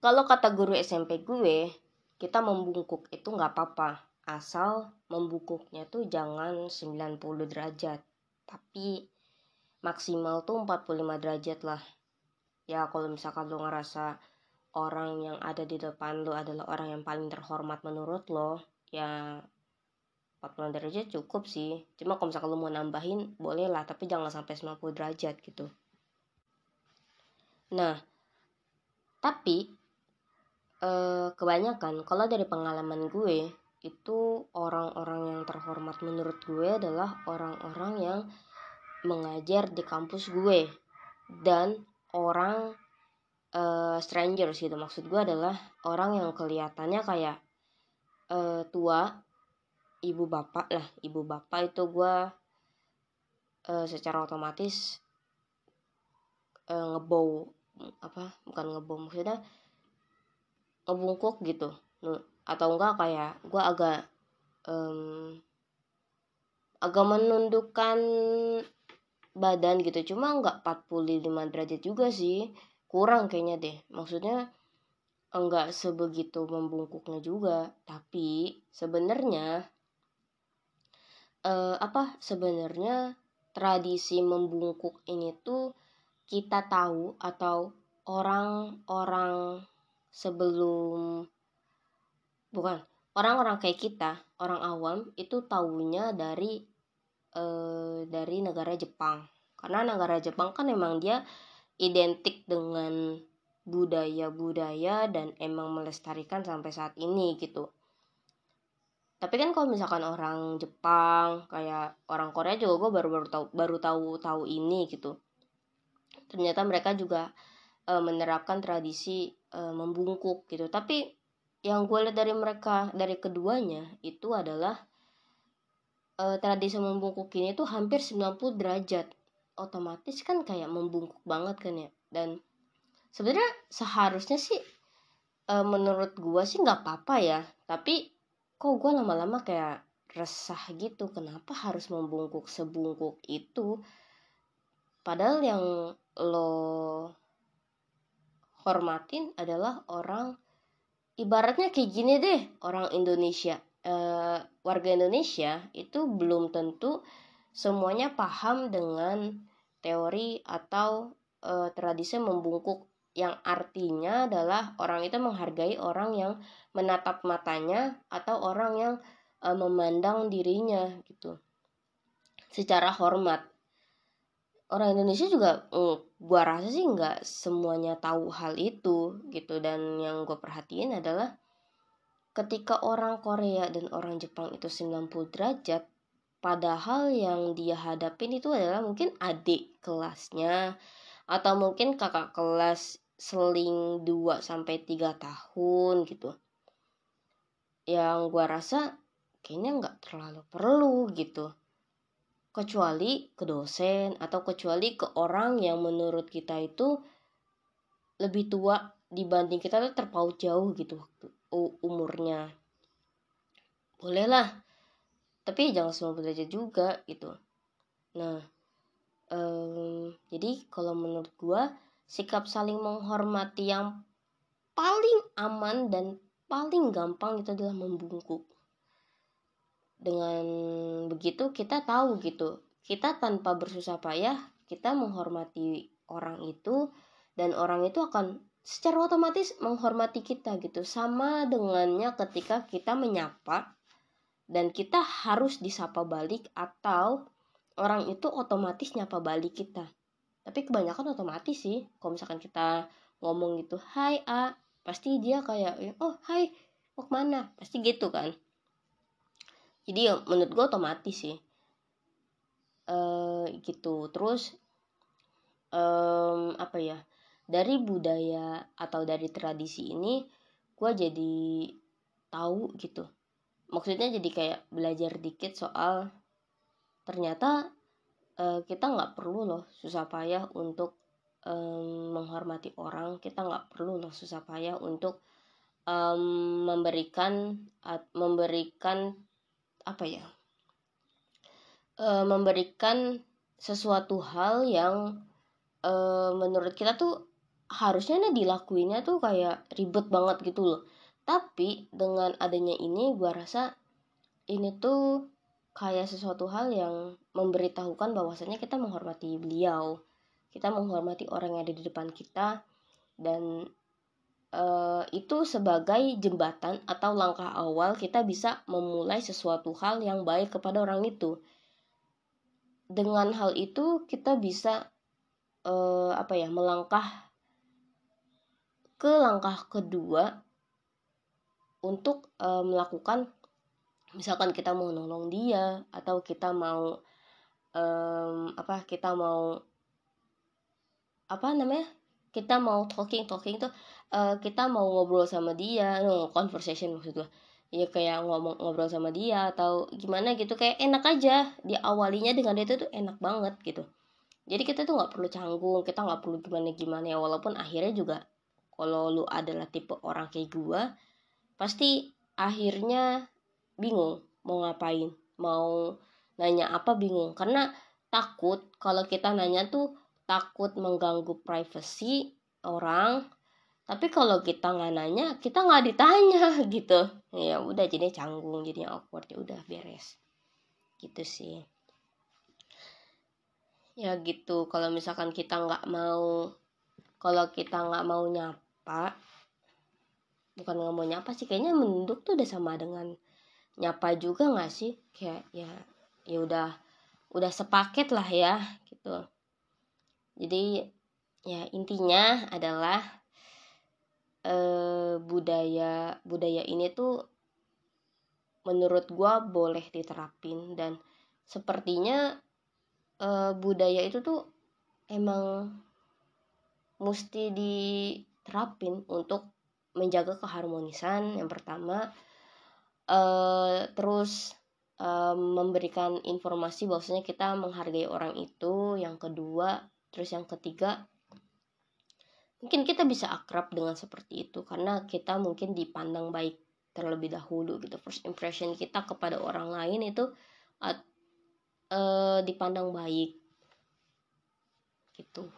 kalau kata guru SMP gue kita membungkuk itu nggak apa-apa. Asal membungkuknya tuh jangan 90 derajat. Tapi maksimal tuh 45 derajat lah. Ya kalau misalkan lo ngerasa orang yang ada di depan lo adalah orang yang paling terhormat menurut lo ya 40 derajat cukup sih. Cuma kalau misalkan lo mau nambahin boleh lah tapi jangan sampai 90 derajat gitu. Nah tapi eh, kebanyakan. Kalau dari pengalaman gue itu orang-orang yang terhormat menurut gue adalah orang-orang yang mengajar di kampus gue. Dan orang uh, strangers gitu. Maksud gue adalah orang yang kelihatannya kayak uh, tua ibu bapak. Lah ibu bapak itu gue uh, secara otomatis uh, ngebau apa bukan ngebau maksudnya ngebungkuk gitu. Atau enggak kayak gue agak um, agak menundukkan badan gitu. Cuma enggak 45 derajat juga sih. Kurang kayaknya deh. Maksudnya enggak sebegitu membungkuknya juga. Tapi sebenarnya eh, apa sebenarnya tradisi membungkuk ini tuh kita tahu atau orang-orang sebelum bukan orang-orang kayak kita orang awam itu tahunya dari eh, dari negara Jepang. Karena negara Jepang kan emang dia identik dengan budaya-budaya dan emang melestarikan sampai saat ini gitu. Tapi kan kalau misalkan orang Jepang kayak orang Korea juga gue baru baru tahu baru tahu tahu ini gitu. Ternyata mereka juga e, menerapkan tradisi e, membungkuk gitu. Tapi yang gue lihat dari mereka dari keduanya itu adalah e, tradisi membungkuk ini tuh hampir 90 derajat. Otomatis kan kayak membungkuk banget kan ya. Dan sebenarnya seharusnya sih e, menurut gue sih nggak apa-apa ya. Tapi kok gue lama-lama kayak resah gitu kenapa harus membungkuk sebungkuk itu? Padahal yang lo hormatin adalah orang ibaratnya kayak gini deh orang Indonesia. Uh, warga Indonesia itu belum tentu semuanya paham dengan teori atau uh, tradisi membungkuk. Yang artinya adalah orang itu menghargai orang yang menatap matanya atau orang yang uh, memandang dirinya gitu. Secara hormat orang Indonesia juga mm, gua rasa sih nggak semuanya tahu hal itu gitu. Dan yang gue perhatiin adalah ketika orang Korea dan orang Jepang itu 90 derajat padahal yang dia hadapin itu adalah mungkin adik kelasnya atau mungkin kakak kelas seling 2 sampai 3 tahun gitu. Yang gua rasa kayaknya nggak terlalu perlu gitu kecuali ke dosen atau kecuali ke orang yang menurut kita itu lebih tua dibanding kita tuh terpaut jauh gitu umurnya. Bolehlah tapi jangan semua derajat juga gitu. Nah um, jadi kalau menurut gua sikap saling menghormati yang paling aman dan paling gampang itu adalah membungkuk dengan begitu kita tahu gitu kita tanpa bersusah payah kita menghormati orang itu dan orang itu akan secara otomatis menghormati kita gitu. Sama dengannya ketika kita menyapa dan kita harus disapa balik atau orang itu otomatis nyapa balik kita. Tapi kebanyakan otomatis sih kalau misalkan kita ngomong gitu hai a pasti dia kayak oh hai mau ke mana? Pasti gitu kan jadi ya menurut gue otomatis sih. E, gitu. Terus um, apa ya dari budaya atau dari tradisi ini gue jadi tahu gitu. Maksudnya jadi kayak belajar dikit soal ternyata uh, kita nggak perlu loh susah payah untuk um, menghormati orang. Kita nggak perlu loh susah payah untuk um, memberikan uh, memberikan apa ya uh, memberikan sesuatu hal yang uh, menurut kita tuh harusnya nih dilakuinnya tuh kayak ribet banget gitu loh. Tapi dengan adanya ini gue rasa ini tuh kayak sesuatu hal yang memberitahukan bahwasanya kita menghormati beliau. Kita menghormati orang yang ada di depan kita dan uh, itu sebagai jembatan atau langkah awal kita bisa memulai sesuatu hal yang baik kepada orang itu. Dengan hal itu kita bisa uh, apa ya melangkah ke langkah kedua untuk uh, melakukan misalkan kita mau nolong dia atau kita mau um, apa kita mau apa namanya kita mau talking talking tuh uh, kita mau ngobrol sama dia no, conversation maksud gue ya kayak ngomong ngobrol sama dia atau gimana gitu kayak enak aja. Di awalinya dengan dia tuh enak banget gitu. Jadi kita tuh nggak perlu canggung kita nggak perlu gimana gimana ya. Walaupun akhirnya juga kalau lu adalah tipe orang kayak gue pasti akhirnya bingung mau ngapain mau nanya apa bingung. Karena takut kalau kita nanya tuh takut mengganggu privasi orang. Tapi kalau kita nggak nanya kita nggak ditanya gitu. Ya udah jadi canggung jadinya awkward ya udah beres. Gitu sih. Ya gitu kalau misalkan kita nggak mau kalau kita nggak mau nyapa bukan nggak mau nyapa sih kayaknya menduk tuh udah sama dengan nyapa juga nggak sih? Kayak ya ya udah udah sepaket lah ya gitu jadi ya intinya adalah eh, budaya budaya ini tuh menurut gua boleh diterapin dan sepertinya eh, budaya itu tuh emang mesti diterapin untuk menjaga keharmonisan yang pertama uh, terus uh, memberikan informasi bahwasanya kita menghargai orang itu yang kedua terus yang ketiga mungkin kita bisa akrab dengan seperti itu karena kita mungkin dipandang baik terlebih dahulu gitu. First impression kita kepada orang lain itu uh, uh, dipandang baik gitu